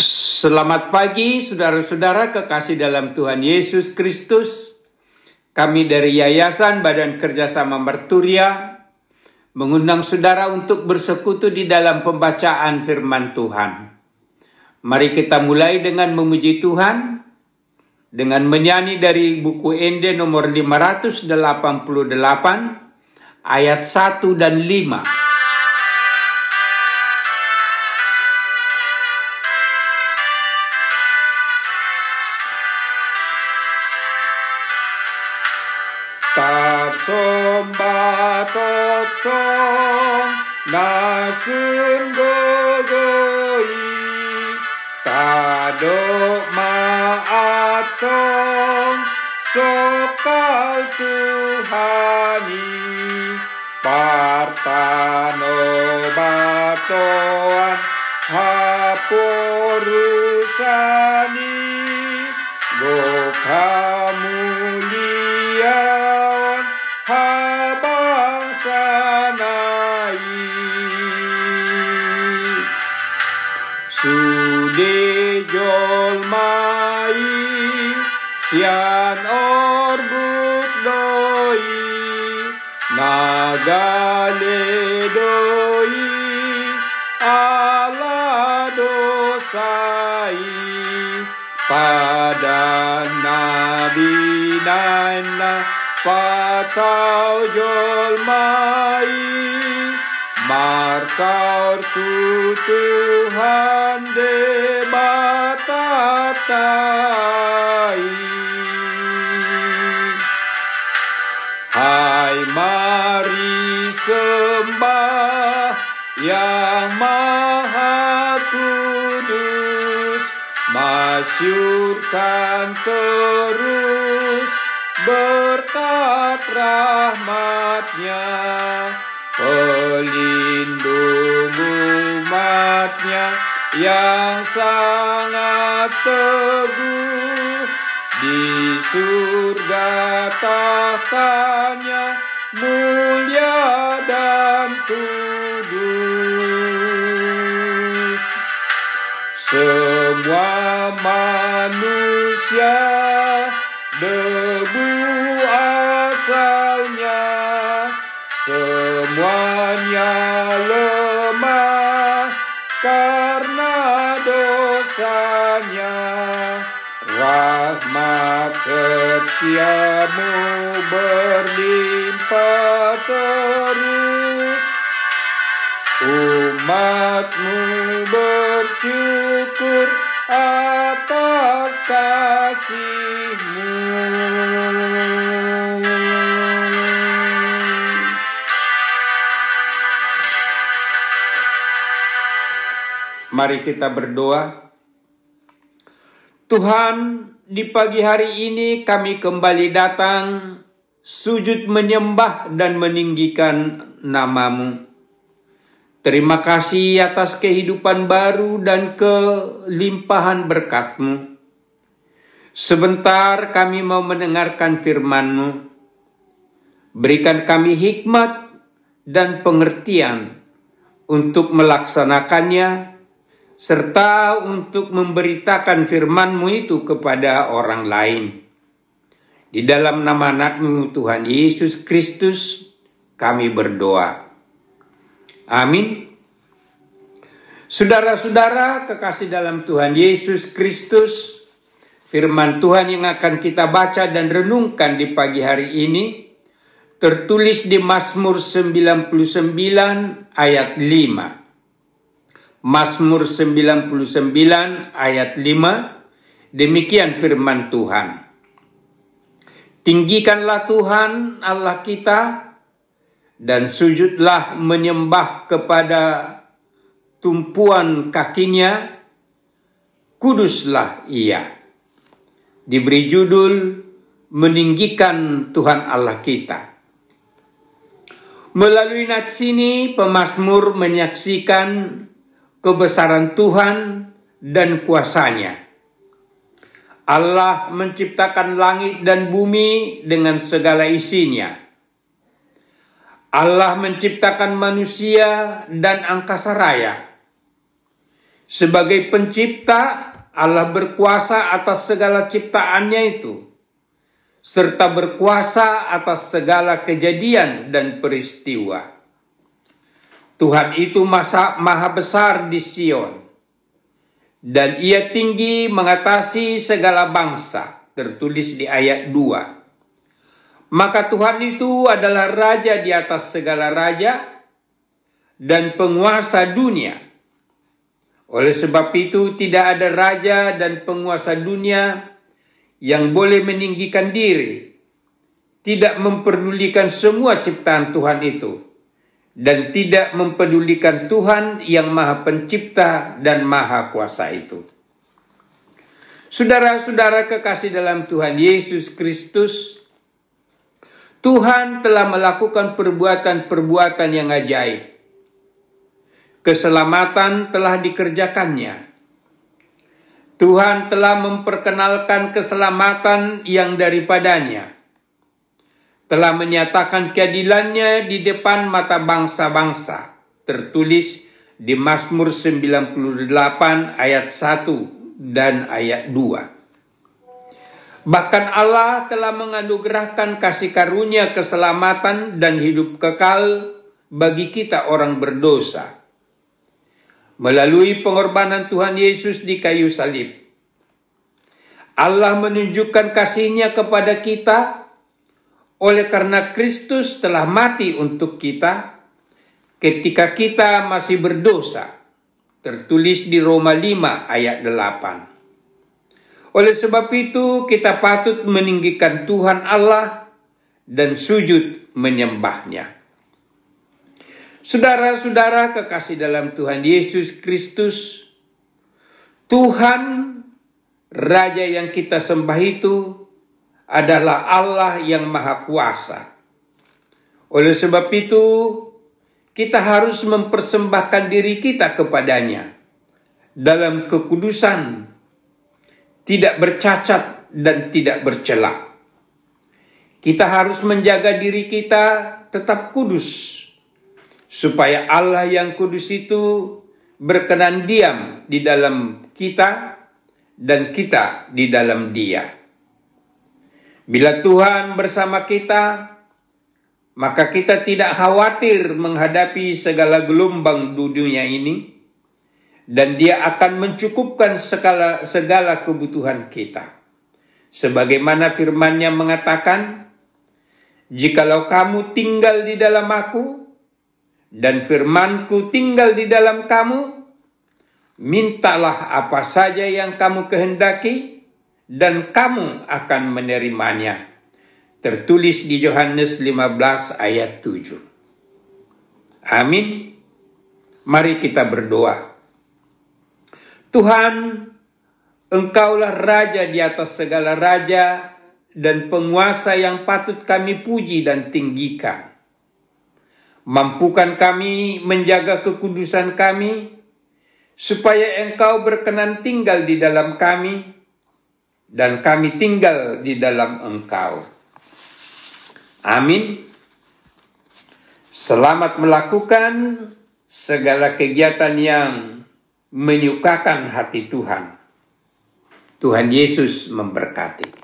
Selamat pagi saudara-saudara kekasih dalam Tuhan Yesus Kristus. Kami dari Yayasan Badan Kerjasama Merturia mengundang saudara untuk bersekutu di dalam pembacaan firman Tuhan. Mari kita mulai dengan memuji Tuhan dengan menyanyi dari buku Ende nomor 588 ayat 1 dan 5. Sombatotong nasun gogoi. Tadok maatong sokal Tuhani. Partano batoan haporusani gokamulian nagale doi dosai. Pada nabi nana patau jolmai marsaur tu Tuhan de batatai sembah yang maha kudus masyurkan terus berkat rahmatnya. Pelindung umatnya yang sangat teguh di surga tahtanya mulia dan kudus. Semua manusia debu asalnya semuanya lemah karena dosanya rahmat setiamu berlimpah terus umatmu bersyukur atas kasihmu. Mari kita berdoa. Tuhan, di pagi hari ini kami kembali datang sujud menyembah dan meninggikan namamu. Terima kasih atas kehidupan baru dan kelimpahan berkatmu. Sebentar kami mau mendengarkan firmanmu. Berikan kami hikmat dan pengertian untuk melaksanakannya serta untuk memberitakan firman-Mu itu kepada orang lain. Di dalam nama anakmu Tuhan Yesus Kristus kami berdoa. Amin. Saudara-saudara kekasih dalam Tuhan Yesus Kristus, firman Tuhan yang akan kita baca dan renungkan di pagi hari ini tertulis di Mazmur 99 ayat 5. Mazmur 99 ayat 5 demikian firman Tuhan. Tinggikanlah Tuhan Allah kita dan sujudlah menyembah kepada tumpuan kakinya. Kuduslah ia. Diberi judul meninggikan Tuhan Allah kita. Melalui nats ini pemazmur menyaksikan kebesaran Tuhan dan kuasanya. Allah menciptakan langit dan bumi dengan segala isinya. Allah menciptakan manusia dan angkasa raya. Sebagai pencipta, Allah berkuasa atas segala ciptaannya itu, serta berkuasa atas segala kejadian dan peristiwa. Tuhan itu masa, maha besar di Sion, dan ia tinggi mengatasi segala bangsa, tertulis di ayat 2. Maka Tuhan itu adalah raja di atas segala raja dan penguasa dunia. Oleh sebab itu tidak ada raja dan penguasa dunia yang boleh meninggikan diri, tidak memperdulikan semua ciptaan Tuhan itu, dan tidak mempedulikan Tuhan yang maha pencipta dan maha kuasa itu. Saudara-saudara kekasih dalam Tuhan Yesus Kristus, Tuhan telah melakukan perbuatan-perbuatan yang ajaib keselamatan telah dikerjakannya. Tuhan telah memperkenalkan keselamatan yang daripadanya. Telah menyatakan keadilannya di depan mata bangsa-bangsa. Tertulis di Mazmur 98 ayat 1 dan ayat 2. Bahkan Allah telah menganugerahkan kasih karunia keselamatan dan hidup kekal bagi kita orang berdosa melalui pengorbanan Tuhan Yesus di kayu salib. Allah menunjukkan kasihnya kepada kita oleh karena Kristus telah mati untuk kita ketika kita masih berdosa. Tertulis di Roma 5 ayat 8. Oleh sebab itu kita patut meninggikan Tuhan Allah dan sujud menyembahnya. Saudara-saudara kekasih dalam Tuhan Yesus Kristus, Tuhan Raja yang kita sembah itu adalah Allah yang Maha Kuasa. Oleh sebab itu, kita harus mempersembahkan diri kita kepadanya dalam kekudusan, tidak bercacat dan tidak bercela. Kita harus menjaga diri kita tetap kudus supaya Allah yang kudus itu berkenan diam di dalam kita dan kita di dalam Dia. Bila Tuhan bersama kita, maka kita tidak khawatir menghadapi segala gelombang dunia ini, dan Dia akan mencukupkan segala, segala kebutuhan kita. Sebagaimana firman-Nya mengatakan, "Jikalau kamu tinggal di dalam Aku, dan firmanku tinggal di dalam kamu, mintalah apa saja yang kamu kehendaki, dan kamu akan menerimanya. Tertulis di Yohanes 15 ayat 7. Amin. Mari kita berdoa. Tuhan, Engkaulah Raja di atas segala raja dan penguasa yang patut kami puji dan tinggikan. Mampukan kami menjaga kekudusan kami, supaya Engkau berkenan tinggal di dalam kami, dan kami tinggal di dalam Engkau. Amin. Selamat melakukan segala kegiatan yang menyukakan hati Tuhan. Tuhan Yesus memberkati.